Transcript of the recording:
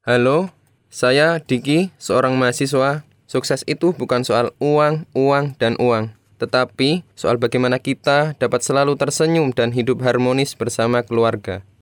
Halo, saya Diki, seorang mahasiswa. Sukses itu bukan soal uang, uang, dan uang, tetapi soal bagaimana kita dapat selalu tersenyum dan hidup harmonis bersama keluarga.